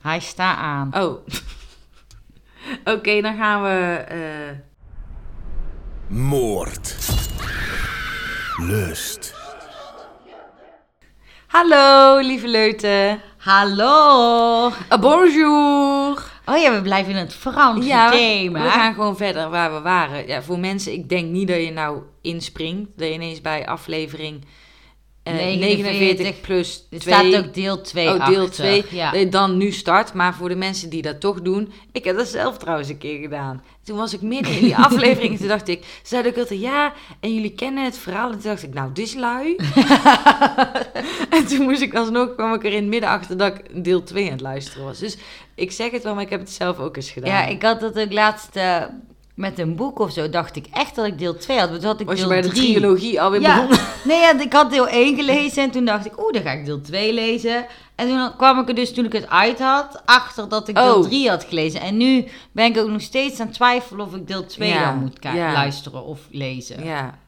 Hij staat aan. Oh. Oké, dan gaan we... eh, Moord. Lust. Hallo, lieve leuten. Hallo! Uh, bonjour. Oh ja, we blijven in het Franse Ja, thema. we gaan gewoon verder waar we waren. Ja, voor mensen, ik denk niet dat je nou inspringt. Dat je ineens bij aflevering eh, 49, 49 plus 2... staat ook deel 2 Oh, deel 2. Ja. Je dan nu start. Maar voor de mensen die dat toch doen. Ik heb dat zelf trouwens een keer gedaan. Toen was ik midden in die aflevering. en toen dacht ik. Zeiden ook altijd ja. En jullie kennen het verhaal. En toen dacht ik. Nou, dit is lui. en toen moest ik alsnog. kwam ik er in het midden achter dat ik deel 2 aan het luisteren was. Dus ik zeg het wel. Maar ik heb het zelf ook eens gedaan. Ja, ik had dat ook laatst eh, met een boek of zo. Dacht ik echt dat ik deel 2 had. Toen had ik was je deel bij de 3. trilogie alweer Ja, begonnen? nee, ja, ik had deel 1 gelezen en toen dacht ik, oeh, dan ga ik deel 2 lezen. En toen kwam ik er dus, toen ik het uit had, achter dat ik deel Oh. 3 had gelezen. En nu ben ik ook nog steeds aan het twijfelen of ik deel 2 Ja, dan moet ja. luisteren of lezen. Ja,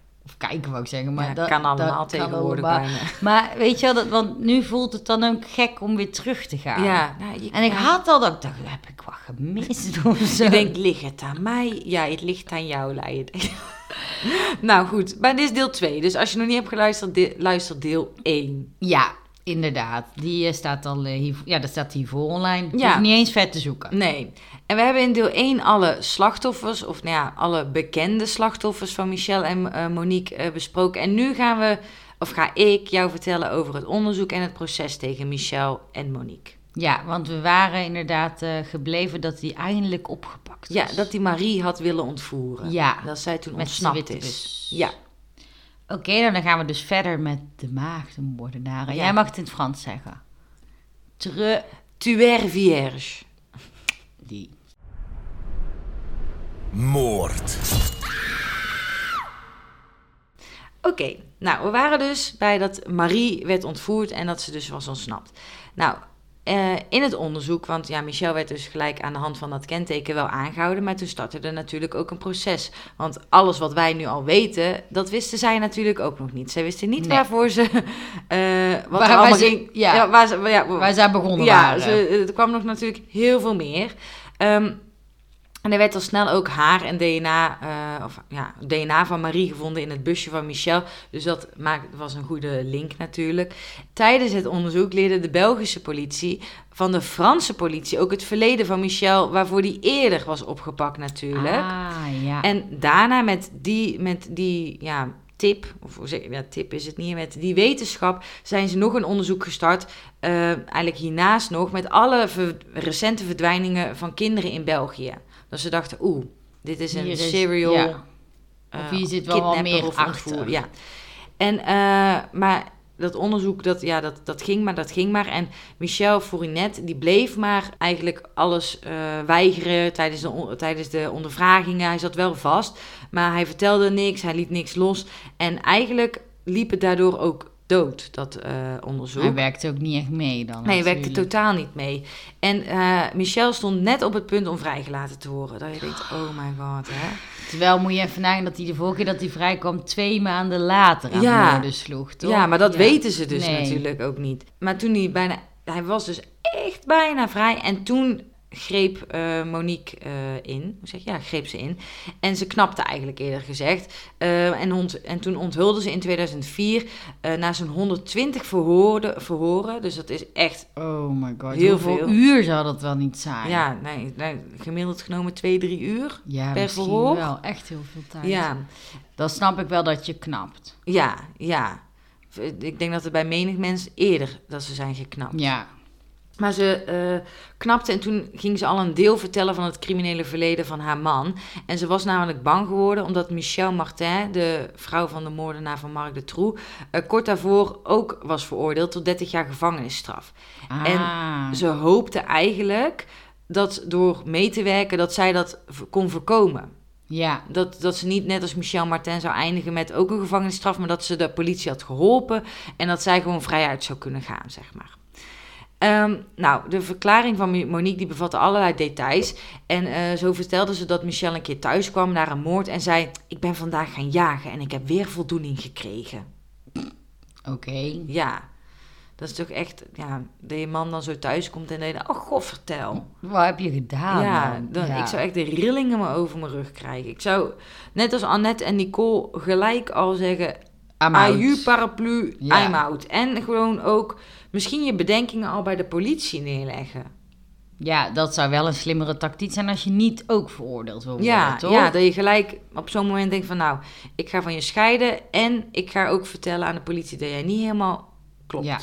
kijken, wou ik zeggen. Maar ja dat kan allemaal dat kan tegenwoordig allemaal. bijna. Maar weet je wel, dat, want nu voelt het dan ook gek om weer terug te gaan. Ja, nou, En ik had al dat ik dacht, heb ik wat gemist of zo. Je denkt, ligt het aan mij? Ja, het ligt aan jou, Leiden. nou goed, maar dit is deel 2. Dus als je nog niet hebt geluisterd, de- luister deel 1. Ja, inderdaad. Die eh, staat al eh, hier, ja, dat staat hiervoor online. Je Ja. hoeft niet eens ver te zoeken. Nee. En we hebben in deel 1 alle slachtoffers, of nou ja, alle bekende slachtoffers van Michel en eh, Monique besproken. En nu gaan we, of ga ik jou vertellen over het onderzoek en het proces tegen Michel en Monique. Ja, want we waren inderdaad gebleven dat hij eindelijk opgepakt was. Ja, dat die Marie had willen ontvoeren. Ja, Dat zij toen met ontsnapt is. Ja. Oké, nou, dan gaan we dus verder met de maagdenmoordenaren. Ja. Jij mag het in het Frans zeggen. Tre... Tuer vierge. Die. Moord. Oké, nou, we waren dus bij dat Marie werd ontvoerd en dat ze dus was ontsnapt. Nou, eh, in het onderzoek, want ja, Michel werd dus gelijk aan de hand van dat kenteken wel aangehouden, maar toen startte er natuurlijk ook een proces. Want alles wat wij nu al weten, dat wisten zij natuurlijk ook nog niet. Zij wisten niet Nee. waarvoor ze, eh, wat Waar- allemaal waar ze- ging. ja. waar ze, ja, Waar zij begonnen ja, waren. ze, er kwam nog natuurlijk heel veel meer. Ehm, en er werd al snel ook haar en DNA, eh, of ja, DNA van Marie gevonden in het busje van Michel. Dus dat maakt, was een goede link natuurlijk. Tijdens het onderzoek leerde de Belgische politie van de Franse politie ook het verleden van Michel, waarvoor die eerder was opgepakt natuurlijk. Ah, ja. En daarna met die, met die ja, tip, of hoe zeg je ja, tip is het niet, met die wetenschap zijn ze nog een onderzoek gestart. eh, eigenlijk hiernaast nog, met alle ver- recente verdwijningen van kinderen in België. Dat ze dachten, oeh, dit is een is- serial. ja. eh, Of hier zit wel kidnapper meer of achter. ontvoer- Ja. En, eh, maar dat onderzoek, dat, ja, dat, dat ging maar, dat ging maar. En Michel Fourinet, die bleef maar eigenlijk alles eh, weigeren tijdens de, tijdens de ondervragingen. Hij zat wel vast, maar hij vertelde niks, hij liet niks los. En eigenlijk liep het daardoor ook dood, dat eh, onderzoek. Hij werkte ook niet echt mee dan. Nee, hij werkte totaal niet mee. En eh, Michel stond net op het punt om vrijgelaten te worden. Dat je denkt, oh my god, hè. Terwijl moet je even nagaan dat hij de vorige keer dat hij vrijkwam twee maanden later aan Ja. de moorden sloeg, toch? Ja, maar dat Ja. weten ze dus Nee. natuurlijk ook niet. Maar toen hij bijna... Hij was dus echt bijna vrij. En toen greep eh, Monique eh, in. Hoe zeg je? Ja, greep ze in. En ze knapte eigenlijk eerder gezegd. Eh, en, ont- en toen onthulde ze in 2004 eh, na zo'n 120 verhoorde, verhoren. Dus dat is echt... Oh my god. Heel Hoeveel veel. uur zou dat wel niet zijn? Ja, nee, nee, gemiddeld genomen 2, 3 uur. ja per misschien verhoor. wel. Echt heel veel tijd. Ja, Dan snap ik wel dat je knapt. ja, ja. Ik denk dat het bij menig mens eerder dat ze zijn geknapt. Ja. Maar ze eh, knapte en toen ging ze al een deel vertellen van het criminele verleden van haar man. En ze was namelijk bang geworden omdat Michel Martin, de vrouw van de moordenaar van Marc de Troe, eh, kort daarvoor ook was veroordeeld tot 30 jaar gevangenisstraf. Ah. Ze hoopte eigenlijk dat door mee te werken dat zij dat kon voorkomen. Ja. Dat, dat ze niet net als Michel Martin zou eindigen met ook een gevangenisstraf, maar dat ze de politie had geholpen en dat zij gewoon vrijuit zou kunnen gaan, zeg maar. Ehm, nou, de verklaring van Monique die bevatte allerlei details. En eh, zo vertelde ze dat Michel een keer thuis kwam naar een moord en zei: Ik ben vandaag gaan jagen en ik heb weer voldoening gekregen. Oké. Ja, Dat is toch echt, ja, dat je man dan zo thuis komt en je, oh god, vertel. Wat heb je gedaan? ja, dan, Ja. ik zou echt de rillingen maar over mijn rug krijgen. Ik zou, net als Annette en Nicole, gelijk al zeggen, aju, paraplu, Ja. I'm out. En gewoon ook misschien je bedenkingen al bij de politie neerleggen. Ja, dat zou wel een slimmere tactiek zijn als je niet ook veroordeeld wil worden, Ja, toch? ja, dat je gelijk op zo'n moment denkt van nou, ik ga van je scheiden en ik ga ook vertellen aan de politie dat jij niet helemaal klopt. Ja.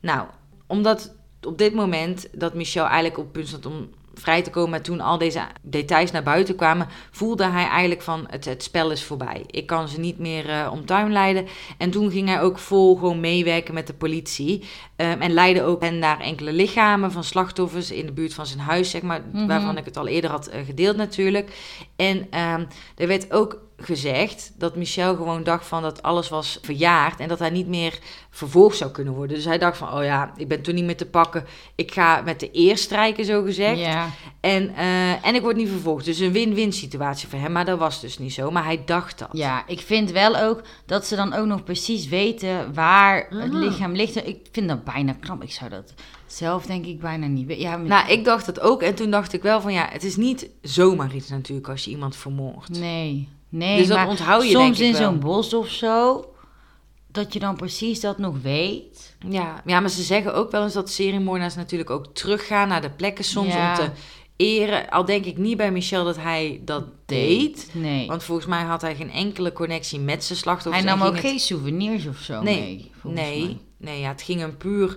Nou, omdat op dit moment dat Michel eigenlijk op het punt stond om vrij te komen, maar toen al deze details naar buiten kwamen, voelde hij eigenlijk van het, het spel is voorbij. Ik kan ze niet meer eh, om tuin leiden. En toen ging hij ook vol gewoon meewerken met de politie. Ehm, en leidde ook hen naar enkele lichamen van slachtoffers in de buurt van zijn huis, zeg maar, Mhm. waarvan ik het al eerder had eh, gedeeld natuurlijk. En ehm, er werd ook gezegd dat Michel gewoon dacht van dat alles was verjaard en dat hij niet meer vervolgd zou kunnen worden. Dus hij dacht van, oh ja, ik ben toen niet meer te pakken. Ik ga met de eer strijken, zo gezegd. Ja. En, eh, en ik word niet vervolgd. Dus een win-win situatie voor hem. Maar dat was dus niet zo. Maar hij dacht dat. Ja, ik vind wel ook dat ze dan ook nog precies weten waar het lichaam ligt. Ik vind dat bijna knap. Ik zou dat zelf denk ik bijna niet weten. Ja, maar- Nou, ik dacht dat ook. En toen dacht ik wel van ja, het is niet zomaar iets natuurlijk als je iemand vermoordt. nee, nee. Dus dat maar onthoud je, soms denk ik in zo'n bos of zo, dat je dan precies dat nog weet. Ja, ja, maar ze zeggen ook wel eens dat seriemoordenaars natuurlijk ook teruggaan naar de plekken soms Ja. om te eren. Al denk ik niet bij Michel dat hij dat deed. Nee. Want volgens mij had hij geen enkele connectie met zijn slachtoffers. Hij nam ook het- geen souvenirs of zo Nee, mee. volgens nee, mij. nee, ja, het ging hem puur...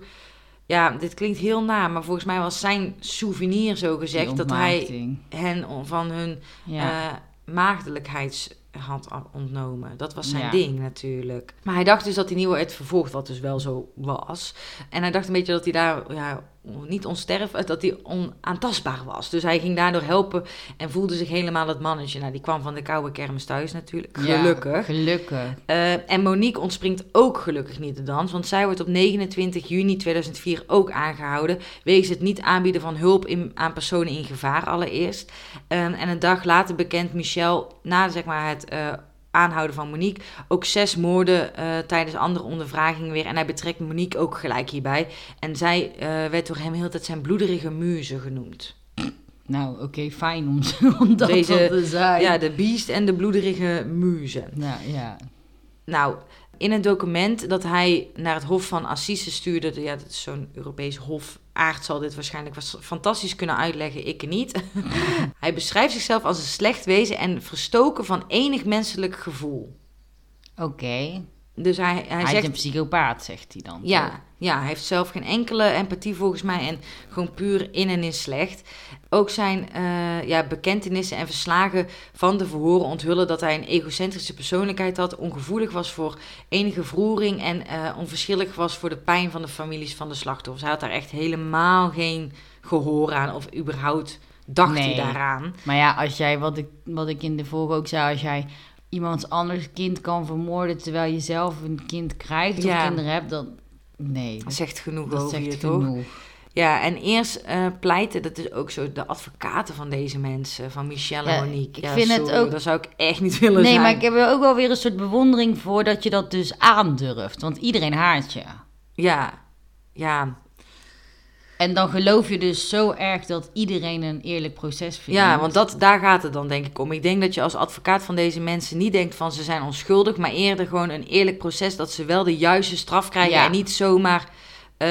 Ja, dit klinkt heel na, maar volgens mij was zijn souvenir zo gezegd... Dat hij hen van hun Ja. eh maagdelijkheids had a- ontnomen. Dat was zijn Ja. ding natuurlijk. Maar hij dacht dus dat hij niet werd vervolgd, wat dus wel zo was. En hij dacht een beetje dat hij daar ja, niet onsterfelijk, dat hij onaantastbaar was. Dus hij ging daardoor helpen en voelde zich helemaal het mannetje. Nou, die kwam van de koude kermis thuis natuurlijk, Ja, gelukkig. gelukkig. Eh, en Monique ontspringt ook gelukkig niet de dans, want zij wordt op 29 juni 2004 ook aangehouden wegens het niet aanbieden van hulp in, aan personen in gevaar allereerst. Ehm, en een dag later bekent Michel, na zeg maar, het eh, aanhouden van Monique, ook zes moorden eh, tijdens andere ondervragingen weer. En hij betrekt Monique ook gelijk hierbij. En zij eh, werd door hem heel tijd zijn bloederige muze genoemd. Nou, oké, fijn om, om dat Deze- te zijn. Ja, de beest en de bloederige muze. Nou, ja. Nou, in het document dat hij naar het Hof van Assise stuurde, de- ja, dat is zo'n Europees hof. Aard zal dit waarschijnlijk fantastisch kunnen uitleggen, ik niet. hij beschrijft zichzelf als een slecht wezen en verstoken van enig menselijk gevoel. Oké. Dus hij, hij, Hij, is een psychopaat, zegt hij dan. toch? Ja, ja, hij heeft zelf geen enkele empathie volgens mij en gewoon puur in en in slecht. Ook zijn eh, ja, bekentenissen en verslagen van de verhoren onthullen dat hij een egocentrische persoonlijkheid had, ongevoelig was voor enige vroering en eh, onverschillig was voor de pijn van de families van de slachtoffers. Hij had daar echt helemaal geen gehoor aan of überhaupt dacht hij daaraan. Maar ja, als jij, wat ik, wat ik in de vorige ook zei, als jij iemands anders kind kan vermoorden terwijl je zelf een kind krijgt Ja. of kinderen hebt, dan... Nee, Dat zegt genoeg dat over je, toch? Ja, en eerst eh, pleiten, dat is ook zo, de advocaten van deze mensen, van Michelle Ja, en Monique. ik Ja, vind het sorry, ook- Dat zou ik echt niet willen Nee, zijn. maar ik heb er ook wel weer een soort bewondering voor dat je dat dus aandurft. Want iedereen haat je. Ja, ja. En dan geloof je dus zo erg dat iedereen een eerlijk proces vindt. ja, want dat, daar gaat het dan denk ik om. Ik denk dat je als advocaat van deze mensen niet denkt van ze zijn onschuldig, maar eerder gewoon een eerlijk proces dat ze wel de juiste straf krijgen Ja. en niet zomaar... eh,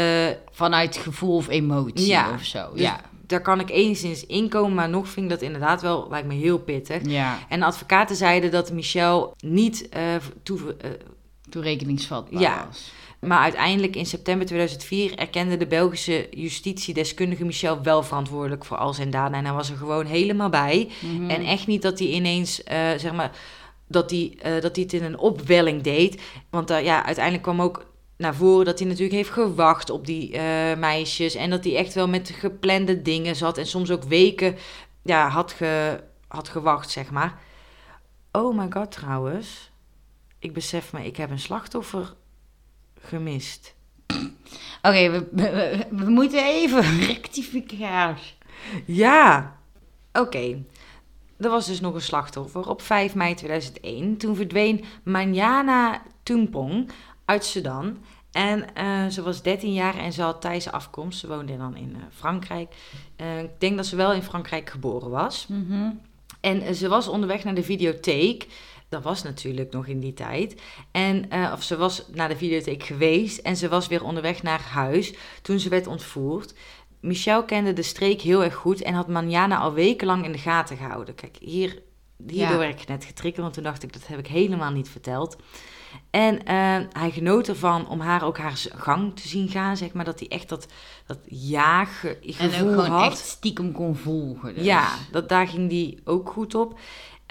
Vanuit gevoel of emotie Ja, of zo. dus ja. Daar kan ik enigszins inkomen, maar nog vind ik dat inderdaad wel, lijkt me heel pittig. ja, En de advocaten zeiden dat Michel niet eh, toe, eh, toerekeningsvatbaar Ja. was. Maar uiteindelijk in september 2004 erkende de Belgische justitiedeskundige Michel wel verantwoordelijk voor al zijn daden. En hij was er gewoon helemaal bij. Mhm. En echt niet dat hij ineens, eh, zeg maar, dat hij, eh, dat hij het in een opwelling deed. Want eh, ja, uiteindelijk kwam ook naar voren dat hij natuurlijk heeft gewacht op die meisjes. En dat hij echt wel met geplande dingen zat. En soms ook weken ja, had, ge, had gewacht, zeg maar. Oh my god, trouwens. Ik besef me, ik heb een slachtoffer gemist. Oké, we, we, we moeten even rectificatie. Ja, oké. Er was dus nog een slachtoffer op 5 mei 2001. Toen verdween Manjana Tumpong uit Sudan. En eh, ze was 13 jaar en ze had Thaise afkomst. Ze woonde dan in eh, Frankrijk. Eh, ik denk dat ze wel in Frankrijk geboren was. Mhm. En ze was onderweg naar de videotheek. Dat was natuurlijk nog in die tijd. En, eh, of ze was naar de videotheek geweest en ze was weer onderweg naar huis toen ze werd ontvoerd. Michel kende de streek heel erg goed en had Manjana al wekenlang in de gaten gehouden. Kijk, hier, hierdoor Ja. werd ik net getriggerd, want toen dacht ik, dat heb ik helemaal niet verteld. En eh, hij genoot ervan om haar ook haar gang te zien gaan, zeg maar. Dat hij echt dat, dat En jaaggevoel ook gewoon had. echt stiekem kon volgen. dus. Ja, dat, daar ging die ook goed op.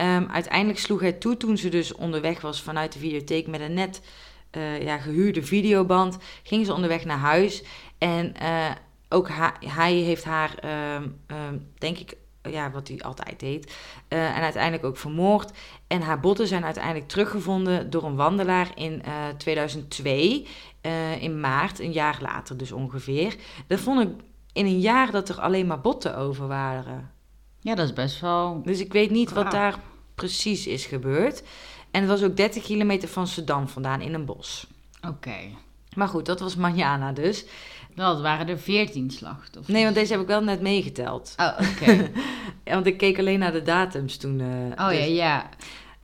Ehm, uiteindelijk sloeg hij toe toen ze dus onderweg was vanuit de videotheek met een net eh, ja, gehuurde videoband. Ging ze onderweg naar huis. En eh, ook ha- hij heeft haar, ehm, ehm, denk ik, ja, wat hij altijd deed. eh, en uiteindelijk ook vermoord. En haar botten zijn uiteindelijk teruggevonden door een wandelaar in eh, 2002. eh, in maart, een jaar later dus ongeveer. Dat vond ik in een jaar dat er alleen maar botten over waren. Ja, dat is best wel... Dus ik weet niet wat daar precies is gebeurd. En het was ook 30 kilometer van Sedan vandaan in een bos. Oké. Maar goed, dat was Manjana dus. Het waren er veertien slachtoffers. Nee, want deze heb ik wel net meegeteld. Oh, oké. Want ik keek alleen naar de datums toen. eh, Oh dus- ja, ja.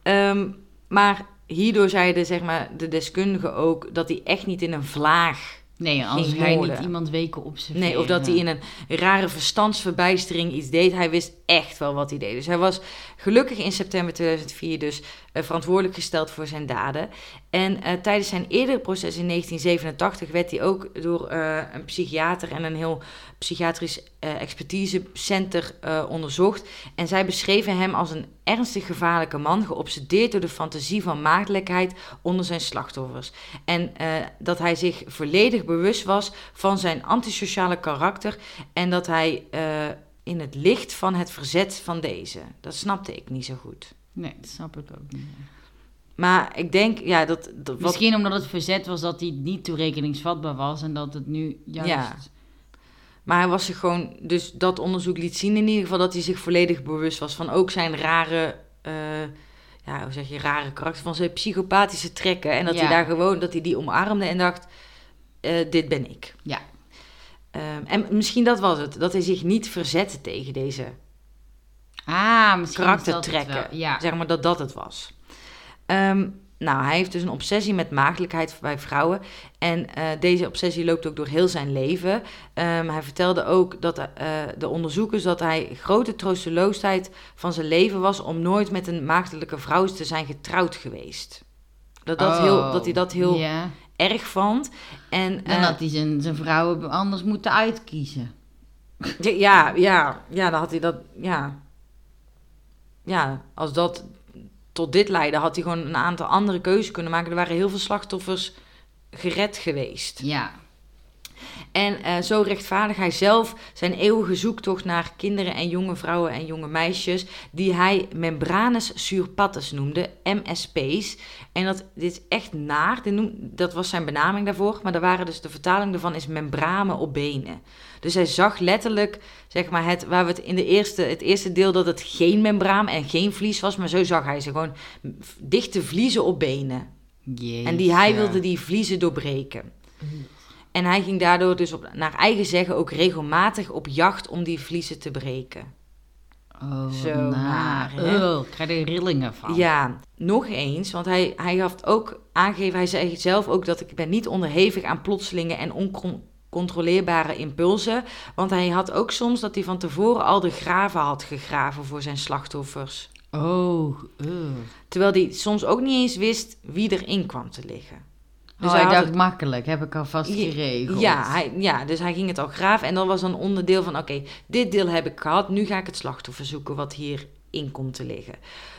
Ehm, maar hierdoor zeiden zeg maar, de deskundigen ook dat hij echt niet in een vlaag Nee, anders Ging ga je moorden. niet iemand weken observeren. Nee, of dat hij in een rare verstandsverbijstering iets deed. Hij wist echt wel wat hij deed. Dus hij was gelukkig in september 2004 dus verantwoordelijk gesteld voor zijn daden. En eh, tijdens zijn eerdere proces in 1987 werd hij ook door eh, een psychiater en een heel psychiatrisch eh, expertisecenter eh, onderzocht. En zij beschreven hem als een ernstig gevaarlijke man, geobsedeerd door de fantasie van maagdelijkheid onder zijn slachtoffers. En eh, dat hij zich volledig bewust was van zijn antisociale karakter en dat hij eh, in het licht van het verzet van deze. Dat snapte ik niet zo goed. Nee, dat snap ik ook niet. Maar ik denk, ja, dat. dat wat, Misschien omdat het verzet was dat hij niet toerekeningsvatbaar was en dat het nu juist... Ja. Maar hij was zich gewoon, dus dat onderzoek liet zien in ieder geval dat hij zich volledig bewust was van ook zijn rare, eh, ja, hoe zeg je, rare karakter, van zijn psychopathische trekken. En dat Ja. hij daar gewoon, dat hij die omarmde en dacht, eh, dit ben ik. Ja. Ehm, en misschien dat was het, dat hij zich niet verzette tegen deze Ah, misschien dat karaktertrekken. Ja. Zeg maar dat dat het was. Ehm, nou, hij heeft dus een obsessie met maagdelijkheid bij vrouwen. En eh, deze obsessie loopt ook door heel zijn leven. Ehm, hij vertelde ook dat eh, de onderzoekers dat hij grote troosteloosheid van zijn leven was om nooit met een maagdelijke vrouw te zijn getrouwd geweest. Dat, dat, Oh, heel, dat hij dat heel erg vond. En, En eh, dat hij zijn, zijn vrouwen anders moeten uitkiezen. Ja, ja, ja, dan had hij dat, ja. Ja, als dat tot dit leidde, had hij gewoon een aantal andere keuzes kunnen maken. Er waren heel veel slachtoffers gered geweest. Ja. En eh, zo rechtvaardig hij zelf zijn eeuwige zoektocht naar kinderen en jonge vrouwen en jonge meisjes, die hij membranes surpattes noemde, MSP's. En dat, dit is echt naar, dit noem, dat was zijn benaming daarvoor, maar daar waren dus, de vertaling daarvan is membranen op benen. Dus hij zag letterlijk, zeg maar, het, waar we het in de eerste, het eerste deel dat het geen membraan en geen vlies was, maar zo zag hij ze gewoon dichte vliezen op benen. En die, hij wilde die vliezen doorbreken. En hij ging daardoor dus op, naar eigen zeggen ook regelmatig op jacht om die vliezen te breken. Oh, Zo naar? Oh, ik krijg er rillingen van. Ja, nog eens, want hij, hij had ook aangegeven, hij zei zelf ook dat ik ben niet onderhevig aan plotselinge en oncontroleerbare impulsen. Want hij had ook soms dat hij van tevoren al de graven had gegraven voor zijn slachtoffers. Oh, oh. Terwijl hij soms ook niet eens wist wie erin kwam te liggen. Dus hij had dacht het- makkelijk, heb ik alvast geregeld. Ja, hij, ja, dus hij ging het al graven. En dat was dan onderdeel van: oké, dit deel heb ik gehad. Nu ga ik het slachtoffer zoeken wat hierin komt te liggen.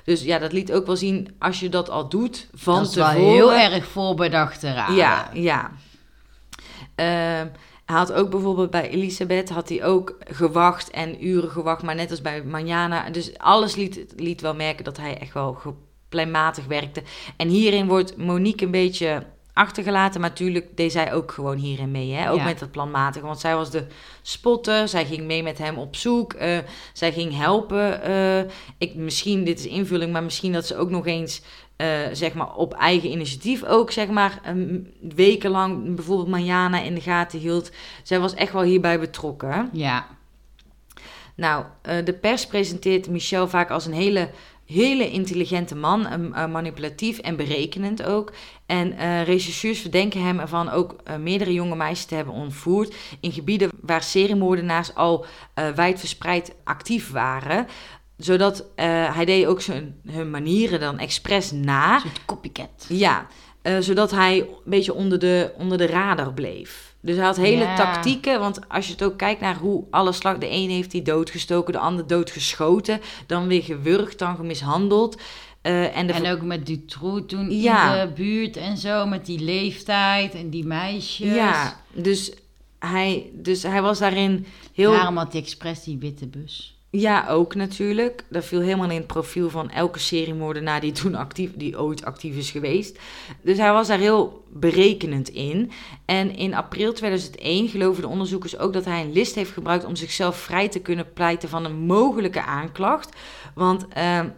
Dus ja, dat liet ook wel zien als je dat al doet van dat is wel tevoren. heel erg voorbedacht eraan. Ja, ja. Ehm, hij had ook bijvoorbeeld bij Elisabeth had hij ook gewacht en uren gewacht, maar net als bij Manjana. Dus alles liet, liet wel merken dat hij echt wel geplanmatig werkte. En hierin wordt Monique een beetje achtergelaten, maar natuurlijk deed zij ook gewoon hierin mee. Hè? Ook Ja. met het planmatig, want zij was de spotter. Zij ging mee met hem op zoek. eh, zij ging helpen. eh, ik, misschien, dit is invulling, maar misschien dat ze ook nog eens eh, zeg maar op eigen initiatief ook, zeg maar, een wekenlang bijvoorbeeld Mariana in de gaten hield. Zij was echt wel hierbij betrokken. Ja. Nou, de pers presenteert Michel vaak als een hele, hele intelligente man, een- een manipulatief en berekenend ook. En eh rechercheurs verdenken hem ervan ook eh, meerdere jonge meisjes te hebben ontvoerd in gebieden waar seriemoordenaars al eh wijdverspreid actief waren. Zodat eh, hij deed ook zijn, hun manieren dan expres na. Een soort copycat. Ja, eh, zodat hij een beetje onder de, onder de radar bleef. Dus hij had hele tactieken. Want als je het ook kijkt naar hoe alle slag... De een heeft hij doodgestoken, de ander doodgeschoten. Dan weer gewurgd, dan gemishandeld. Eh, en ook met Dutroux toen Ja. in de buurt en zo, met die leeftijd en die meisjes. Ja, dus hij, dus hij was daarin heel... Daarom had hij expres die witte bus. Ja, ook natuurlijk. Dat viel helemaal in het profiel van elke seriemoordenaar die toen actief, die ooit actief is geweest. Dus hij was daar heel berekenend in. En in april 2001 geloven de onderzoekers ook dat hij een list heeft gebruikt om zichzelf vrij te kunnen pleiten van een mogelijke aanklacht. Want ehm,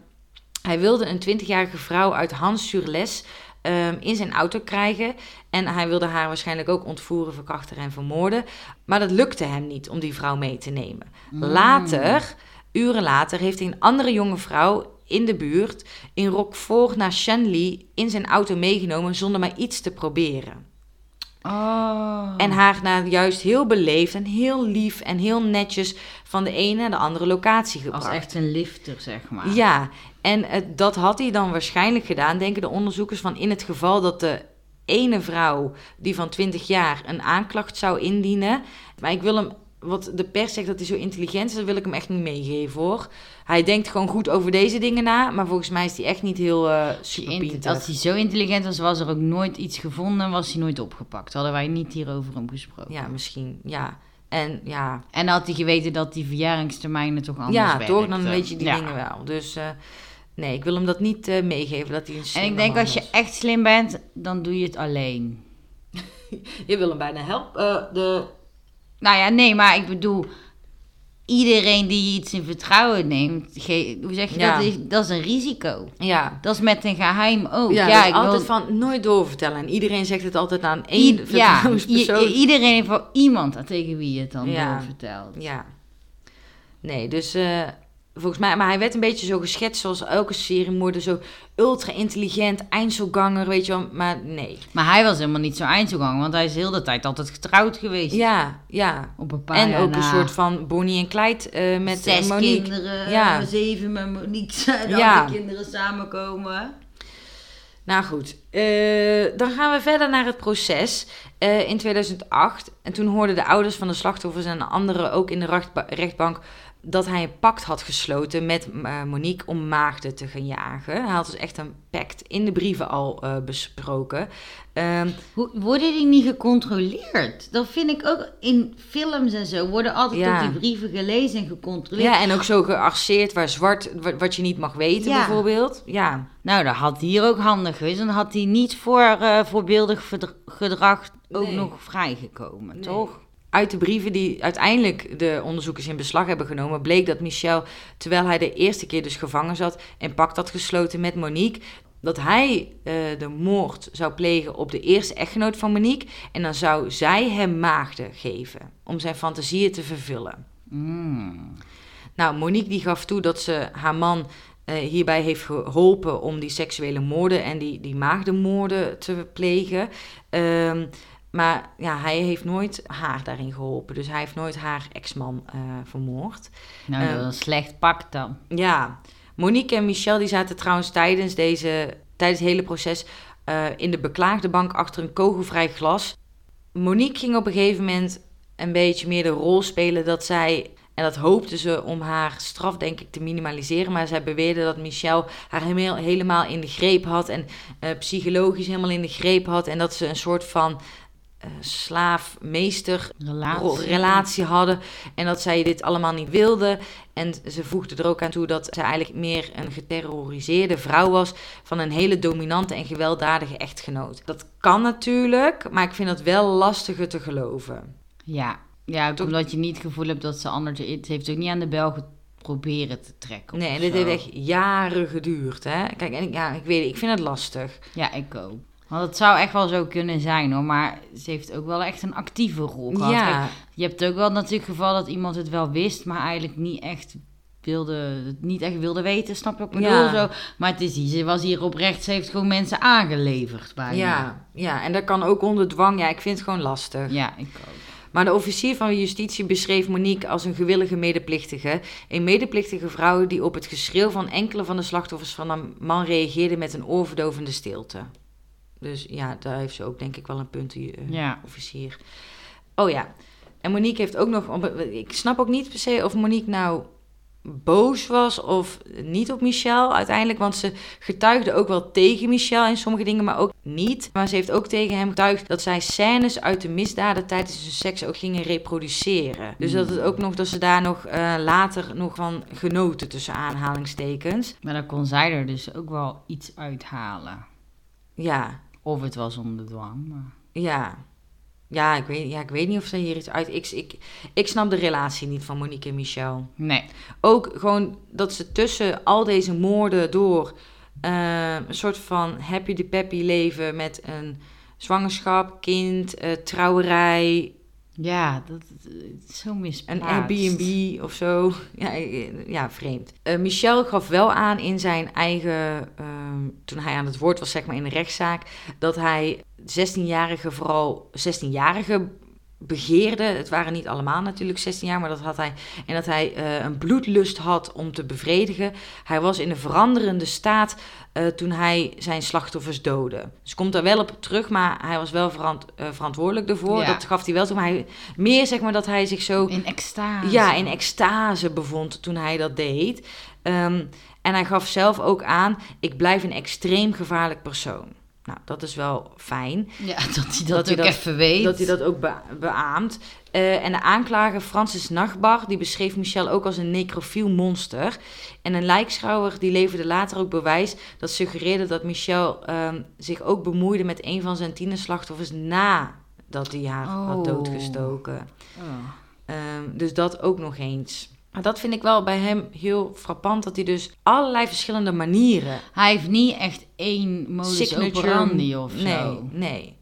hij wilde een 20-jarige vrouw uit Hans-sur-Les ehm, in zijn auto krijgen. En hij wilde haar waarschijnlijk ook ontvoeren, verkrachten en vermoorden. Maar dat lukte hem niet om die vrouw mee te nemen. Later, uren later, heeft hij een andere jonge vrouw in de buurt in Roquefort naar Shanley in zijn auto meegenomen zonder maar iets te proberen. Oh. En haar naar juist heel beleefd en heel lief en heel netjes van de ene naar de andere locatie gebracht. Als echt een lifter, zeg maar. Ja, en eh, dat had hij dan waarschijnlijk gedaan, denken de onderzoekers, van in het geval dat de ene vrouw, die van 20 jaar, een aanklacht zou indienen. Maar ik wil hem, wat de pers zegt dat hij zo intelligent is, dat wil ik hem echt niet meegeven hoor. Hij denkt gewoon goed over deze dingen na, maar volgens mij is hij echt niet heel eh Als hij, super int- pinter. als hij zo intelligent was, was er ook nooit iets gevonden en was hij nooit opgepakt. Hadden wij niet hierover hem gesproken. Ja, misschien, ja. En ja, En had hij geweten dat die verjaringstermijnen toch anders ja toch, dan weet je die Ja. dingen wel. Dus eh, nee, ik wil hem dat niet eh, meegeven, dat hij een En ik denk als je echt slim bent, dan doe je het alleen. Je wil hem bijna helpen. eh, de... Nou ja, nee, maar ik bedoel, iedereen die iets in vertrouwen neemt, ge- hoe zeg je Ja. dat? Is, dat is een risico. Ja, Dat is met een geheim ook. Ja, Ja, ik altijd wil, van nooit doorvertellen. En iedereen zegt het altijd aan één i- ja, vertrouwenspersoon. i- iedereen heeft wel iemand tegen wie je het dan Ja. doorvertelt. Ja. Nee, dus eh, volgens mij... Maar hij werd een beetje zo geschetst zoals elke seriemoorder. Zo ultra intelligent, Einzelganger, weet je wel. Maar nee. Maar hij was helemaal niet zo eindselgang, want hij is heel de tijd altijd getrouwd geweest. Ja, ja. Op een paar En ook een soort van Bonnie en Clyde eh, met eh, Zes Monique. kinderen, Ja. zeven met Monique, de Ja. kinderen samenkomen. Nou goed, eh, dan gaan we verder naar het proces in 2008. En toen hoorden de ouders van de slachtoffers en anderen ook in de rechtba- rechtbank dat hij een pact had gesloten met eh, Monique om maagden te gaan jagen. Hij had dus echt een pact in de brieven al eh, besproken. Ehm, Hoe, worden die niet gecontroleerd? Dat vind ik ook in films en zo. Worden altijd Ja. die brieven gelezen en gecontroleerd. ja, en ook zo gearceerd waar zwart, wa- wat je niet mag weten Ja. bijvoorbeeld. Ja, Nou, dat had hier ook handig geweest. Dan had hij niet voor eh, voorbeeldig gedrag ook Nee. nog vrijgekomen, Nee. toch? Uit de brieven die uiteindelijk de onderzoekers in beslag hebben genomen, bleek dat Michel, terwijl hij de eerste keer dus gevangen zat en pact had gesloten met Monique, dat hij eh, de moord zou plegen op de eerste echtgenoot van Monique. En dan zou zij hem maagden geven om zijn fantasieën te vervullen. Mm. Nou, Monique die gaf toe dat ze haar man eh, hierbij heeft geholpen om die seksuele moorden en die, die maagdenmoorden te plegen. Ehm, maar ja, hij heeft nooit haar daarin geholpen. Dus hij heeft nooit haar ex-man eh, vermoord. Nou, dat is een slecht pak dan. Ja, Monique en Michel die zaten trouwens tijdens, deze, tijdens het hele proces eh, in de beklaagde bank achter een kogelvrij glas. Monique ging op een gegeven moment een beetje meer de rol spelen dat zij, en dat hoopte ze om haar straf denk ik te minimaliseren, maar zij beweerde dat Michel haar helemaal, helemaal in de greep had en eh, psychologisch helemaal in de greep had en dat ze een soort van eh, slaaf-meester Relatie. relatie hadden. En dat zij dit allemaal niet wilde. En ze voegde er ook aan toe dat ze eigenlijk meer een geterroriseerde vrouw was. van een hele dominante en gewelddadige echtgenoot. Dat kan natuurlijk, maar ik vind dat wel lastiger te geloven. Ja, ja Toch- omdat je niet het gevoel hebt dat ze anders... Het heeft ook niet aan de bel proberen te trekken. Nee, en dit zo. heeft echt jaren geduurd, hè. Kijk, en ik- ja, ik weet ik vind het lastig. Ja, ik ook. Want het zou echt wel zo kunnen zijn hoor, maar ze heeft ook wel echt een actieve rol gehad. Kijk, Ja, je hebt ook wel natuurlijk geval dat iemand het wel wist, maar eigenlijk niet echt wilde, het niet echt wilde weten, snap je ik bedoel? Ja. Zo. Maar het is die, ze was hier oprecht, ze heeft gewoon mensen aangeleverd bijna. ja, ja, en dat kan ook onder dwang. Ja, ik vind het gewoon lastig. Ja, ik ook. Maar de officier van justitie beschreef Monique als een gewillige medeplichtige. Een medeplichtige vrouw die op het geschreeuw van enkele van de slachtoffers van een man reageerde met een oorverdovende stilte. Dus ja, daar heeft ze ook denk ik wel een punt, die eh, Ja. officier. Oh ja, en Monique heeft ook nog... Ik snap ook niet per se of Monique nou boos was of niet op Michel uiteindelijk. Want ze getuigde ook wel tegen Michel in sommige dingen, maar ook niet. Maar ze heeft ook tegen hem getuigd dat zij scènes uit de misdaden tijdens hun seks ook gingen reproduceren. Dus dat het ook nog, dat ze daar nog eh, later nog van genoten tussen aanhalingstekens. Maar dan kon zij er dus ook wel iets uithalen. Ja, Of het was onder dwang, maar... ja. Ja ik, weet, ja, ik weet niet of ze hier iets uit... Ik, ik, ik snap de relatie niet van Monique en Michel. Nee. Ook gewoon dat ze tussen al deze moorden door eh, een soort van happy de peppy leven met een zwangerschap, kind, eh, trouwerij, Ja, dat is zo een misplaatst. Airbnb of zo. Ja, eh, ja vreemd. Eh, Michel gaf wel aan in zijn eigen, ehm, toen hij aan het woord was, zeg maar in de rechtszaak, dat hij 16-jarige, vooral 16-jarige begeerde. Het waren niet allemaal natuurlijk 16 jaar, maar dat had hij. En dat hij eh, een bloedlust had om te bevredigen. Hij was in een veranderende staat eh, toen hij zijn slachtoffers doodde. Dus komt daar wel op terug, maar hij was wel verant- eh, verantwoordelijk ervoor. Ja. Dat gaf hij wel toe. Maar hij, meer zeg maar dat hij zich zo In extase. ja, in extase bevond toen hij dat deed. Ehm, en hij gaf zelf ook aan: ik blijf een extreem gevaarlijk persoon. Nou, dat is wel fijn. Ja, dat hij dat, Dat hij ook dat- even weet. Dat hij dat ook be- beaamt. Eh, en de aanklager Francis Nachtbar, die beschreef Michel ook als een necrofiel monster. En een lijkschouwer die leverde later ook bewijs dat suggereerde dat Michel ehm, zich ook bemoeide met een van zijn tienerslachtoffers nadat hij haar had Oh. doodgestoken. Oh. Ehm, dus dat ook nog eens. Maar dat vind ik wel bij hem heel frappant, dat hij dus allerlei verschillende manieren... Hij heeft niet echt één modus operandi of zo. Nee, nee.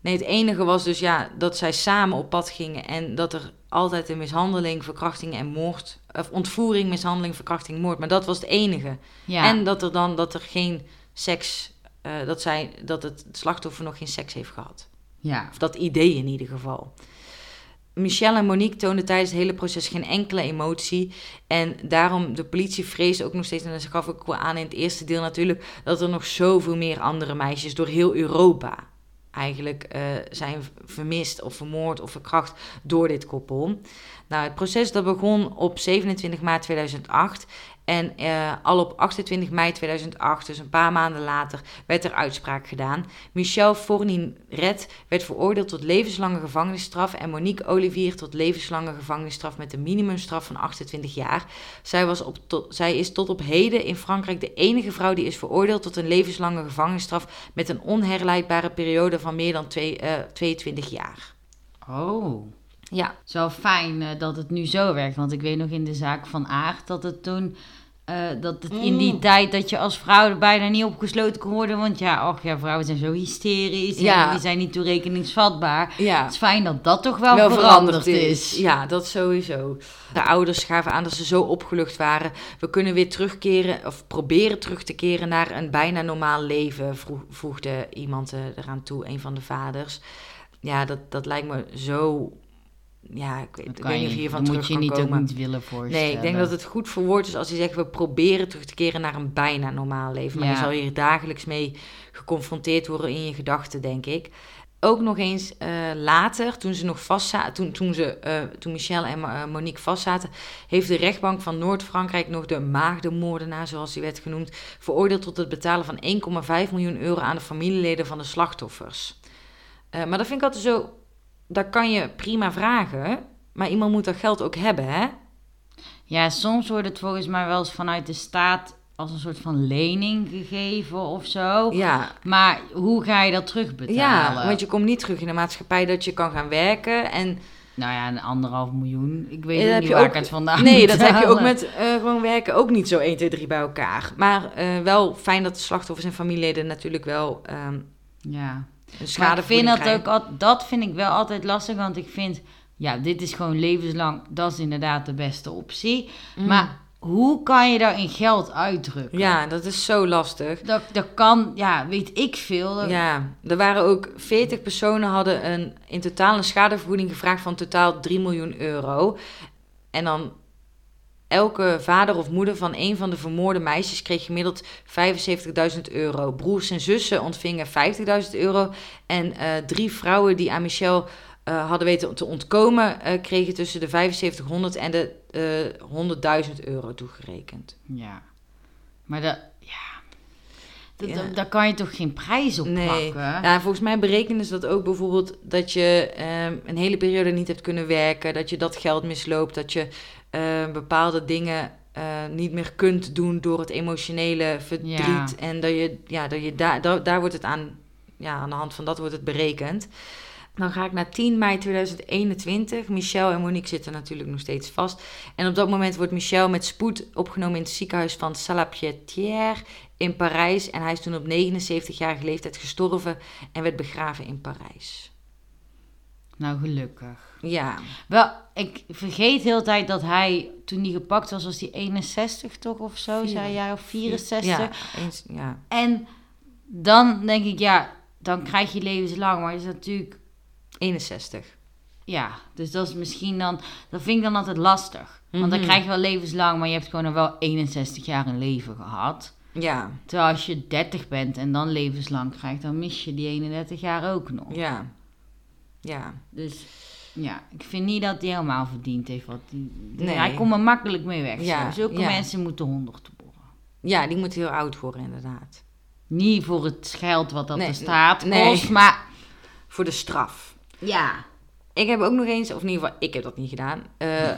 Nee, het enige was dus ja, dat zij samen op pad gingen en dat er altijd een mishandeling, verkrachting en moord... Of ontvoering, mishandeling, verkrachting, moord. Maar dat was het enige. Ja. En dat er dan dat er geen seks... eh, dat, zij, dat het slachtoffer nog geen seks heeft gehad. ja. Of dat idee in ieder geval. Michelle en Monique toonden tijdens het hele proces geen enkele emotie. En daarom, de politie vreest ook nog steeds, en dat gaf ook wel aan in het eerste deel natuurlijk, dat er nog zoveel meer andere meisjes door heel Europa eigenlijk eh, zijn vermist of vermoord of verkracht door dit koppel. Nou, het proces dat begon op 27 maart 2008 en eh, al op 28 mei 2008, dus een paar maanden later, werd er uitspraak gedaan. Michel Fourniret werd veroordeeld tot levenslange gevangenisstraf en Monique Olivier tot levenslange gevangenisstraf met een minimumstraf van 28 jaar. Zij, was op tot, zij is tot op heden in Frankrijk de enige vrouw die is veroordeeld tot een levenslange gevangenisstraf met een onherleidbare periode van meer dan twee, eh, 22 jaar. Oh. Ja, Het is wel fijn eh, dat het nu zo werkt. Want ik weet nog in de zaak van Aard dat het toen... eh, dat het in die Mm. tijd dat je als vrouw er bijna niet opgesloten kon worden. Want ja, och ja, vrouwen zijn zo hysterisch. Ja. En die zijn niet toerekeningsvatbaar. ja. Het is fijn dat dat toch wel, veranderd, is. Ja, dat sowieso. De ouders gaven aan dat ze zo opgelucht waren. We kunnen weer terugkeren, of proberen terug te keren naar een bijna normaal leven, voegde iemand eh, eraan toe, een van de vaders. Ja, dat, dat lijkt me zo. Ja, ik weet, ik weet je niet of je hiervan terug moet je kan niet ook komen. niet willen voorstellen. Nee, ik denk dat het goed verwoord is als hij zegt: we proberen terug te keren naar een bijna normaal leven. Maar Ja. je zal hier dagelijks mee geconfronteerd worden in je gedachten, denk ik. Ook nog eens eh, later, toen ze nog vastzaten, toen, toen, ze, eh, toen Michel en eh, Monique vastzaten, heeft de rechtbank van Noord-Frankrijk nog de maagdenmoordenaar, zoals die werd genoemd, veroordeeld tot het betalen van 1,5 miljoen euro aan de familieleden van de slachtoffers. Maar dat vind ik altijd zo, dat kan je prima vragen, maar iemand moet dat geld ook hebben, hè? Ja, soms wordt het volgens mij wel eens vanuit de staat als een soort van lening gegeven of zo. Ja, Maar hoe ga je dat terugbetalen? Ja, want je komt niet terug in de maatschappij dat je kan gaan werken. En Nou ja, een anderhalf miljoen. Ik weet niet je waar ook- ik het vandaan Nee, dat heb je ook met eh, gewoon werken ook niet zo 1, 2, 3 bij elkaar. Maar eh, wel fijn dat de slachtoffers en familieleden natuurlijk wel ehm Ja. Maar ik vind dat krijgen. ook al, dat vind ik wel altijd lastig, want ik vind, ja, dit is gewoon levenslang, dat is inderdaad de beste optie. Mm. Maar hoe kan je daar in geld uitdrukken? Ja, dat is zo lastig. Dat, dat kan, ja, weet ik veel. Dat- Ja, er waren ook 40 personen hadden een, in totaal een schadevergoeding gevraagd van totaal 3 miljoen euro. En dan elke vader of moeder van een van de vermoorde meisjes kreeg gemiddeld 75.000 euro. Broers en zussen ontvingen 50.000 euro. En eh, drie vrouwen die aan Michel eh, hadden weten te ontkomen, eh, kregen tussen de 7500 en de eh 100.000 euro toegerekend. Ja. Maar dat, ja, daar kan je toch geen prijs op Nee. plakken? Ja, volgens mij berekenen ze dat ook bijvoorbeeld dat je ehm, een hele periode niet hebt kunnen werken, dat je dat geld misloopt, dat je eh, bepaalde dingen eh, niet meer kunt doen door het emotionele verdriet. Ja. En dat je, ja, dat je daar, daar, daar wordt het aan, ja, aan de hand van dat wordt het berekend. Dan ga ik naar 10 mei 2021. Michel en Monique zitten natuurlijk nog steeds vast. En op dat moment wordt Michel met spoed opgenomen in het ziekenhuis van Salapierre in Parijs. En hij is toen op 79-jarige leeftijd gestorven en werd begraven in Parijs. Nou, gelukkig. Ja, Wel, ik vergeet heel de tijd dat hij, toen hij gepakt was, was hij 61 toch of zo, zei jij, of 64. ja, eens, ja. En dan denk ik, ja, dan krijg je levenslang, maar is natuurlijk, 61. ja, dus dat is misschien dan, dat vind ik dan altijd lastig. Want dan Mhm. krijg je wel levenslang, maar je hebt gewoon nog wel 61 jaar een leven gehad. Ja, Terwijl als je 30 bent en dan levenslang krijgt, dan mis je die 31 jaar ook nog. ja, ja. Dus ja, ik vind niet dat hij helemaal verdiend heeft wat hij... Nee. Hij komt er makkelijk mee weg. Ja. Zulke ja. mensen moeten 100 boren. Ja, die moet heel oud worden inderdaad. Niet voor het geld wat dat Nee, de staat nee. kost, maar Voor de straf. ja. Ik heb ook nog eens, of in ieder geval, ik heb dat niet gedaan. eh,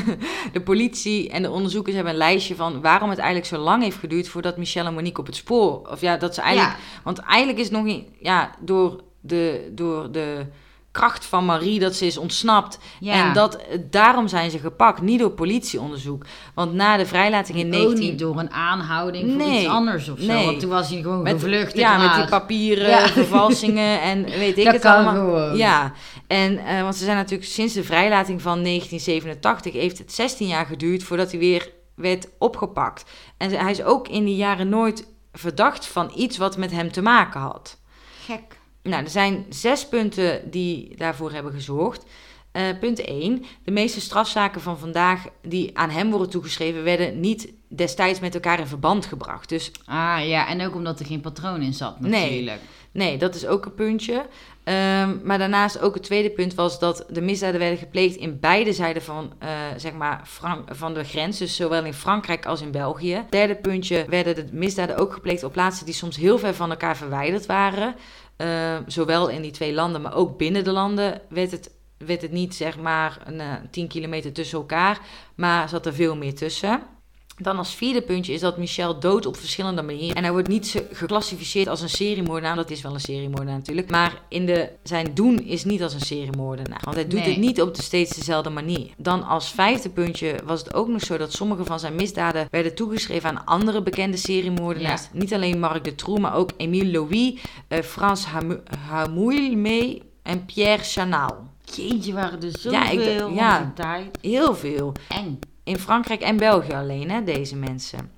de politie en de onderzoekers hebben een lijstje van waarom het eigenlijk zo lang heeft geduurd voordat Michelle en Monique op het spoor. Of ja, dat ze eigenlijk. Want eigenlijk is het nog niet. Ja, door de, door de kracht van Marie dat ze is ontsnapt. Ja. En dat, daarom zijn ze gepakt, niet door politieonderzoek. Want na de vrijlating in Ook 19. niet door een aanhouding voor Nee, iets anders of zo. nee. Want toen was hij gewoon met, gevlucht. ja, met die papieren Ja. vervalsingen en weet ik Dat het allemaal. gewoon. Ja, en eh, want ze zijn natuurlijk sinds de vrijlating van 1987 heeft het 16 jaar geduurd voordat hij weer werd opgepakt. En hij is ook in die jaren nooit verdacht van iets wat met hem te maken had. Gek. Nou, er zijn zes punten die daarvoor hebben gezorgd. Eh, punt 1. De meeste strafzaken van vandaag die aan hem worden toegeschreven, werden niet destijds met elkaar in verband gebracht. Dus Ah ja, en ook omdat er geen patroon in zat Nee. natuurlijk. Nee, dat is ook een puntje. Ehm, maar daarnaast ook het tweede punt was dat de misdaden werden gepleegd in beide zijden van, eh, zeg maar Frank van de grens. Dus zowel in Frankrijk als in België. Derde puntje werden de misdaden ook gepleegd op plaatsen die soms heel ver van elkaar verwijderd waren. Eh, zowel in die twee landen, maar ook binnen de landen werd het, werd het niet zeg maar een, eh, 10 kilometer tussen elkaar. Maar zat er veel meer tussen. Dan als vierde puntje is dat Michel dood op verschillende manieren. En hij wordt niet geclassificeerd als een seriemoordenaar. Dat is wel een seriemoordenaar natuurlijk. Maar in de, zijn doen is niet als een seriemoordenaar. Want hij doet Nee. het niet op de steeds dezelfde manier. Dan als vijfde puntje was het ook nog zo dat sommige van zijn misdaden werden toegeschreven aan andere bekende seriemoordenaars. Niet alleen Marc de Troe, maar ook Émile Louis, eh, Frans Hamu- Hamouilme en Pierre Chanal. Jeetje, waren er zoveel Ja, ik ja. tijd. Heel veel. Eng. In Frankrijk en België alleen, hè, deze mensen.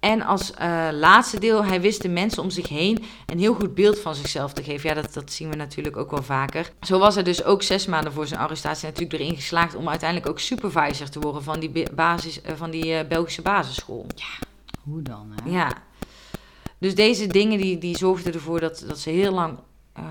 En als eh, laatste deel, hij wist de mensen om zich heen een heel goed beeld van zichzelf te geven. Ja, dat, dat zien we natuurlijk ook wel vaker. Zo was hij dus ook zes maanden voor zijn arrestatie natuurlijk erin geslaagd om uiteindelijk ook supervisor te worden van die, basis, eh, van die eh, Belgische basisschool. Hoe dan, hè? Ja. Dus deze dingen die, die zorgden ervoor dat, dat ze heel lang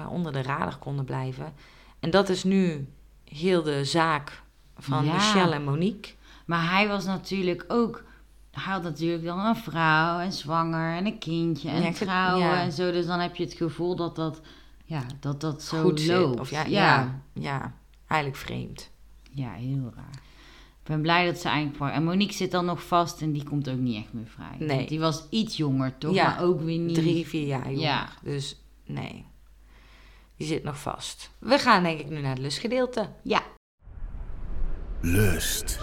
onder de radar konden blijven. En dat is nu heel de zaak van Ja. Michelle en Monique. Maar hij was natuurlijk ook... Hij had natuurlijk dan een vrouw en zwanger en een kindje en Ja, trouwen en zo. Dus dan heb je het gevoel dat dat, ja, dat, dat zo goed zit. loopt. Of ja, ja. ja. ja, eigenlijk vreemd. Ja, heel raar. Ik ben blij dat ze eigenlijk... En Monique zit dan nog vast en die komt ook niet echt meer vrij. Nee. Want die was iets jonger, toch? Ja, Maar ook weer niet... Drie, vier jaar jonger. Ja. Dus nee, die zit nog vast. We gaan denk ik nu naar het lustgedeelte. Ja. Lust.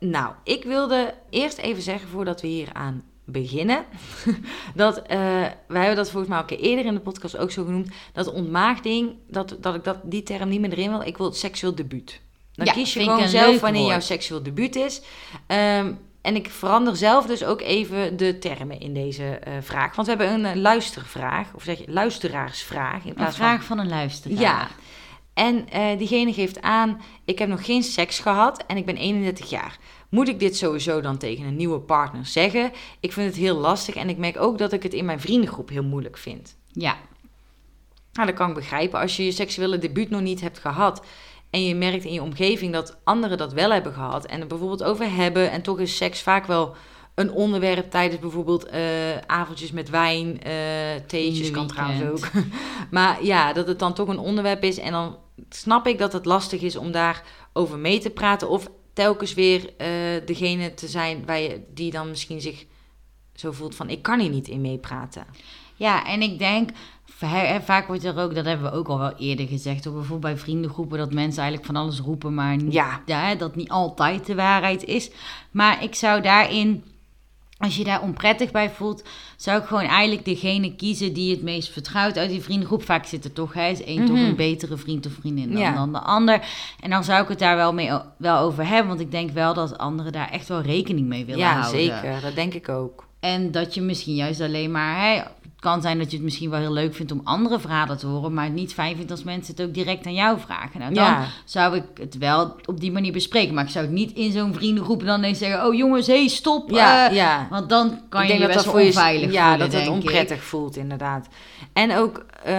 Nou, ik wilde eerst even zeggen voordat we hier aan beginnen. dat, eh, wij hebben dat volgens mij een keer eerder in de podcast ook zo genoemd. Dat ontmaagding, dat, dat ik dat, die term niet meer erin wil. Ik wil het seksueel debuut. Dan Ja, kies je gewoon een zelf wanneer jouw seksueel debuut is. Ehm, en ik verander zelf dus ook even de termen in deze eh, vraag. Want we hebben een eh, luistervraag, of zeg je luisteraarsvraag. In Een plaats vraag van een luisteraar. Ja. En eh, diegene geeft aan: Ik heb nog geen seks gehad en ik ben 31 jaar. Moet ik dit sowieso dan tegen een nieuwe partner zeggen? Ik vind het heel lastig en ik merk ook dat ik het in mijn vriendengroep heel moeilijk vind. Ja. Nou, dat kan ik begrijpen. Als je je seksuele debuut nog niet hebt gehad en je merkt in je omgeving dat anderen dat wel hebben gehad en er bijvoorbeeld over hebben en toch is seks vaak wel een onderwerp tijdens bijvoorbeeld eh, avondjes met wijn, eh theetjes kan trouwens ook. maar ja, dat het dan toch een onderwerp is en dan snap ik dat het lastig is om daarover mee te praten of telkens weer eh, degene te zijn waar je, die dan misschien zich zo voelt van ik kan hier niet in meepraten. Ja, en ik denk, va- vaak wordt er ook, dat hebben we ook al wel eerder gezegd, ook bijvoorbeeld bij vriendengroepen, dat mensen eigenlijk van alles roepen, maar niet, Ja. ja, dat niet altijd de waarheid is. Maar ik zou daarin, als je daar onprettig bij voelt, zou ik gewoon eigenlijk degene kiezen die het meest vertrouwt uit die vriendengroep. Vaak zit er toch, hè, is één toch Mhm. een betere vriend of vriendin dan, Ja. dan de ander. En dan zou ik het daar wel, mee, wel over hebben, want ik denk wel dat anderen daar echt wel rekening mee willen ja, houden. zeker. Dat denk ik ook. En dat je misschien juist alleen maar. Kan zijn dat je het misschien wel heel leuk vindt om andere verhalen te horen, maar het niet fijn vindt als mensen het ook direct aan jou vragen. Nou, dan Ja. zou ik het wel op die manier bespreken. Maar ik zou het niet in zo'n vriendengroep dan ineens zeggen: Oh jongens, hé, hey, stop. Ja, eh, ja. Want dan kan ik je dat best wel voor je onveilig ja, voelen, dat het ik. onprettig voelt inderdaad. En ook eh,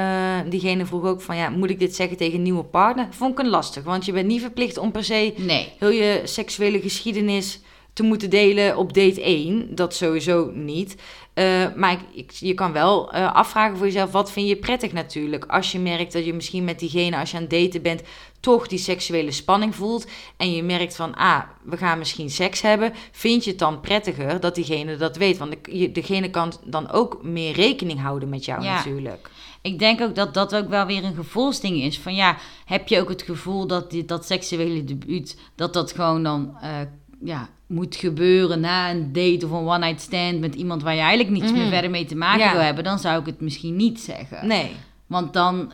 diegene vroeg ook van ja, moet ik dit zeggen tegen een nieuwe partner? Vond ik een lastig, want je bent niet verplicht om per se Nee. heel je seksuele geschiedenis te moeten delen op date 1. Dat sowieso niet. Eh, maar ik, ik- je kan wel eh, afvragen voor jezelf, wat vind je prettig natuurlijk? Als je merkt dat je misschien met diegene, als je aan het daten bent, toch die seksuele spanning voelt. En je merkt van, ah, we gaan misschien seks hebben. Vind je het dan prettiger dat diegene dat weet? Want de- degene kan dan ook meer rekening houden met jou Ja. natuurlijk. Ik denk ook dat dat ook wel weer een gevoelsding is. Van ja, heb je ook het gevoel dat dit, dat seksuele debuut, dat dat gewoon dan eh, ja, moet gebeuren na een date of een one-night stand met iemand waar je eigenlijk niets Mhm. meer verder mee te maken Ja. wil hebben, dan zou ik het misschien niet zeggen. Nee, Want dan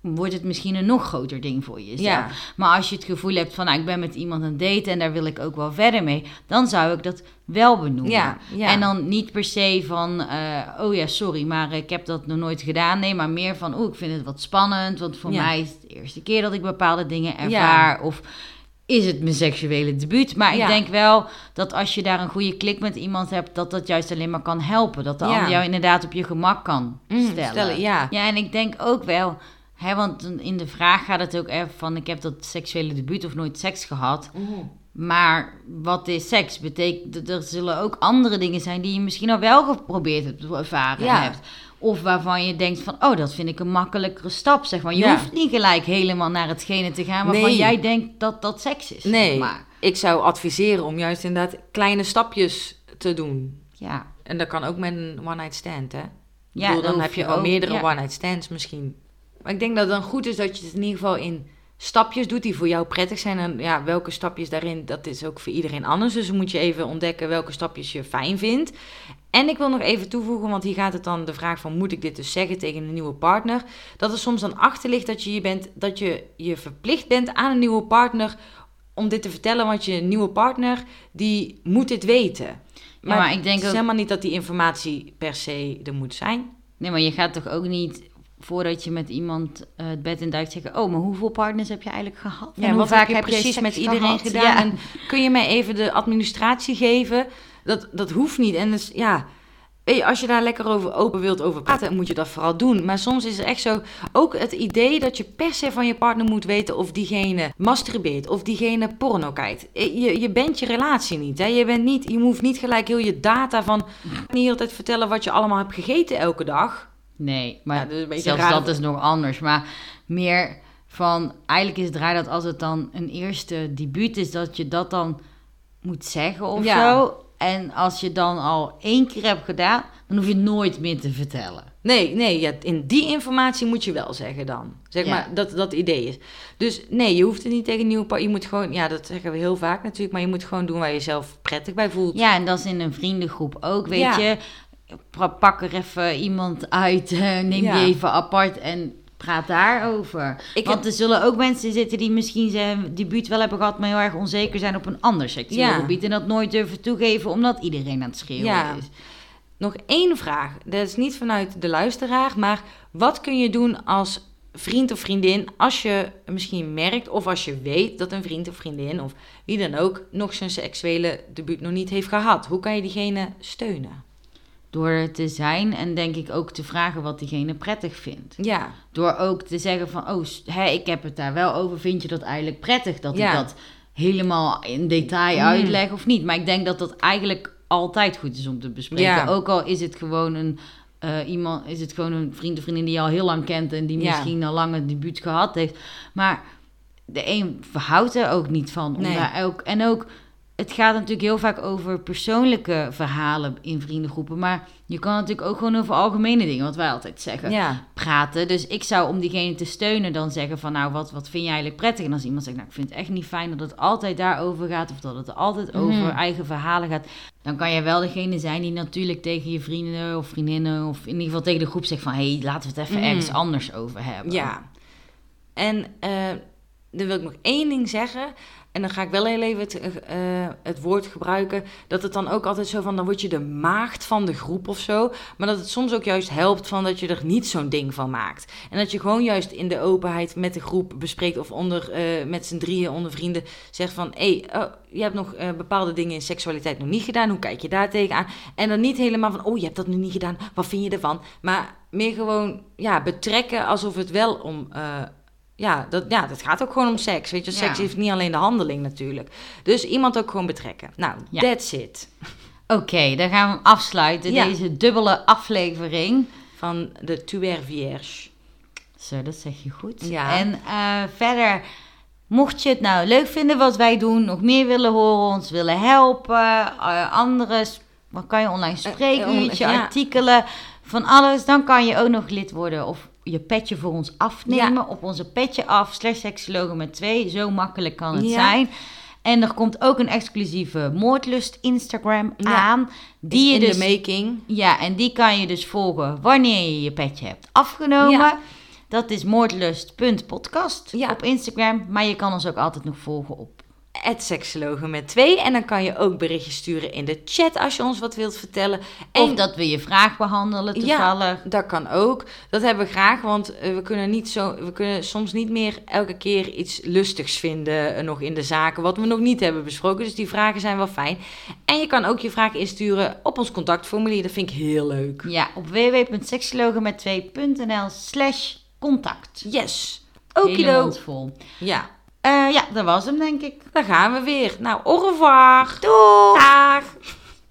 wordt het misschien een nog groter ding voor jezelf. Ja. Maar als je het gevoel hebt van, nou, ik ben met iemand aan het daten en daar wil ik ook wel verder mee, dan zou ik dat wel benoemen. Ja, ja. En dan niet per se van, eh, oh ja, sorry, maar ik heb dat nog nooit gedaan. Nee, maar meer van, oh, ik vind het wat spannend, want voor mij is het de eerste keer dat ik bepaalde dingen ervaar. Of is het mijn seksuele debuut? Maar Ja. ik denk wel dat als je daar een goede klik met iemand hebt, dat dat juist alleen maar kan helpen. Dat de Ja. ander jou inderdaad op je gemak kan Mm, stellen. stellen, ja. Ja, en ik denk ook wel, hè, want in de vraag gaat het ook even van: ik heb dat seksuele debuut of nooit seks gehad. Maar wat is seks? Betekent er zullen ook andere dingen zijn die je misschien al wel geprobeerd hebt ervaren Ja. hebt. Of waarvan je denkt van, oh, dat vind ik een makkelijkere stap, zeg maar. Je Ja. hoeft niet gelijk helemaal naar hetgene te gaan waarvan Nee. jij denkt dat dat seks is. nee. Maar Ik zou adviseren om juist inderdaad kleine stapjes te doen. ja, En dat kan ook met een one-night stand, hè? ja bedoel, dan heb je al ook- meerdere ja. one-night stands misschien. Maar ik denk dat het dan goed is dat je het in ieder geval in stapjes doet die voor jou prettig zijn. En ja, welke stapjes daarin, dat is ook voor iedereen anders. Dus dan moet je even ontdekken welke stapjes je fijn vindt. En ik wil nog even toevoegen, want hier gaat het dan de vraag van... moet ik dit dus zeggen tegen een nieuwe partner? Dat er soms dan achter ligt dat je je, bent, dat je je verplicht bent aan een nieuwe partner... om dit te vertellen, want je nieuwe partner, die moet dit weten. Maar, maar ik denk het is ook- helemaal niet dat die informatie per se er moet zijn. Nee, maar je gaat toch ook niet voordat je met iemand eh, het bed in duikt zeggen... oh, maar hoeveel partners heb je eigenlijk gehad? Ja, En hoe wat vaak heb je precies met iedereen gehad? gedaan? Ja. En kun je mij even de administratie geven? Dat, dat hoeft niet. En dus, ja, je, als je daar lekker over open wilt over praten, moet je dat vooral doen. Maar soms is het echt zo, ook het idee dat je per se van je partner moet weten of diegene masturbeert, of diegene porno kijkt. Eh, Je, je bent je relatie niet. Hè? Je, bent niet. je hoeft niet gelijk heel je data van, niet altijd vertellen wat je allemaal hebt gegeten elke dag. Nee, maar Ja, dat is een beetje zelfs raar. dat is nog anders. Maar meer van, eigenlijk is het raar dat als het dan een eerste debuut is, dat je dat dan moet zeggen of Ja. zo. En als je dan al één keer hebt gedaan, dan hoef je nooit meer te vertellen. Nee, nee, ja, in die informatie moet je wel zeggen dan. Zeg Ja. maar, dat dat idee is. Dus nee, je hoeft het niet tegen een nieuwe partner. Je moet gewoon, ja, dat zeggen we heel vaak natuurlijk, maar je moet gewoon doen waar je jezelf prettig bij voelt. Ja, en dat is in een vriendengroep ook, weet Ja. je. Pa- Pak er even iemand uit, neem Ja. die even apart en praat daarover. Ik Want er zullen ook mensen zitten die misschien zijn debuut wel hebben gehad, maar heel erg onzeker zijn op een ander seksueel Ja. gebied. En dat nooit durven toegeven, omdat iedereen aan het schreeuwen Ja. is. Nog één vraag. Dat is niet vanuit de luisteraar, maar wat kun je doen als vriend of vriendin als je misschien merkt of als je weet dat een vriend of vriendin of wie dan ook nog zijn seksuele debuut nog niet heeft gehad? Hoe kan je diegene steunen? Door er te zijn en denk ik ook te vragen wat diegene prettig vindt. Ja, Door ook te zeggen van, oh, hè, ik heb het daar wel over. Vind je dat eigenlijk prettig dat Ja. ik dat helemaal in detail Mm. uitleg of niet? Maar ik denk dat dat eigenlijk altijd goed is om te bespreken. Ja. Ook al is het gewoon een eh, iemand, is het gewoon een vriend of vriendin die je al heel lang kent en die Ja. misschien al lang een debuut gehad heeft. Maar de een verhoudt er ook niet van. Om Nee. daar ook, en ook, het gaat natuurlijk heel vaak over persoonlijke verhalen in vriendengroepen. Maar je kan natuurlijk ook gewoon over algemene dingen, wat wij altijd zeggen ja, praten. Dus ik zou om diegene te steunen dan zeggen van nou, wat, wat vind je eigenlijk prettig? En als iemand zegt, nou, ik vind het echt niet fijn dat het altijd daarover gaat of dat het altijd Mhm. over eigen verhalen gaat. Dan kan je wel degene zijn die natuurlijk tegen je vrienden of vriendinnen of in ieder geval tegen de groep zegt van hé, hey, laten we het even Mhm. ergens anders over hebben. ja. En eh, dan wil ik nog één ding zeggen. En dan ga ik wel heel even het, eh, het woord gebruiken. Dat het dan ook altijd zo van, dan word je de maagd van de groep of zo. Maar dat het soms ook juist helpt van dat je er niet zo'n ding van maakt. En dat je gewoon juist in de openheid met de groep bespreekt. Of onder, eh, met z'n drieën onder vrienden zegt van... Hé, hey, oh, je hebt nog eh, bepaalde dingen in seksualiteit nog niet gedaan. Hoe kijk je daar tegenaan? En dan niet helemaal van, oh, je hebt dat nu niet gedaan. Wat vind je ervan? Maar meer gewoon ja, betrekken alsof het wel om... eh, ja, dat, ja, dat gaat ook gewoon om seks. Weet je, seks heeft niet alleen de handeling natuurlijk. Dus iemand ook gewoon betrekken. Nou, that's it. Oké, dan gaan we hem afsluiten. Deze dubbele aflevering. Van de Tuer Vierge. Zo, dat zeg je goed. Ja. En eh, verder, mocht je het nou leuk vinden wat wij doen, nog meer willen horen, ons willen helpen, eh andere, wat kan je online on- ja. artikelen, van alles, dan kan je ook nog lid worden of je petje voor ons afnemen op onze petje af, slash seksologen met twee. Zo makkelijk kan het Ja. zijn. En er komt ook een exclusieve Moordlust Instagram Ja. aan. Die je in dus de making. ja, en die kan je dus volgen wanneer je je petje hebt afgenomen. Dat is moordlust.podcast Ja. op Instagram. Maar je kan ons ook altijd nog volgen op. Het seksologen met twee. En dan kan je ook berichtjes sturen in de chat als je ons wat wilt vertellen. En Of dat we je vraag behandelen toevallig. Ja, dat kan ook. Dat hebben we graag, want eh, we kunnen, niet zo, we kunnen soms niet meer elke keer iets lustigs vinden eh, nog in de zaken, wat we nog niet hebben besproken. Dus die vragen zijn wel fijn. En je kan ook je vragen insturen op ons contactformulier. Dat vind ik heel leuk. Ja, op www.seksologenmet2.nl slash contact. Yes. Hele Okido. mond vol. Ja, ja, dat was hem denk ik. daar gaan we weer. Nou, au revoir. Doei! Dag.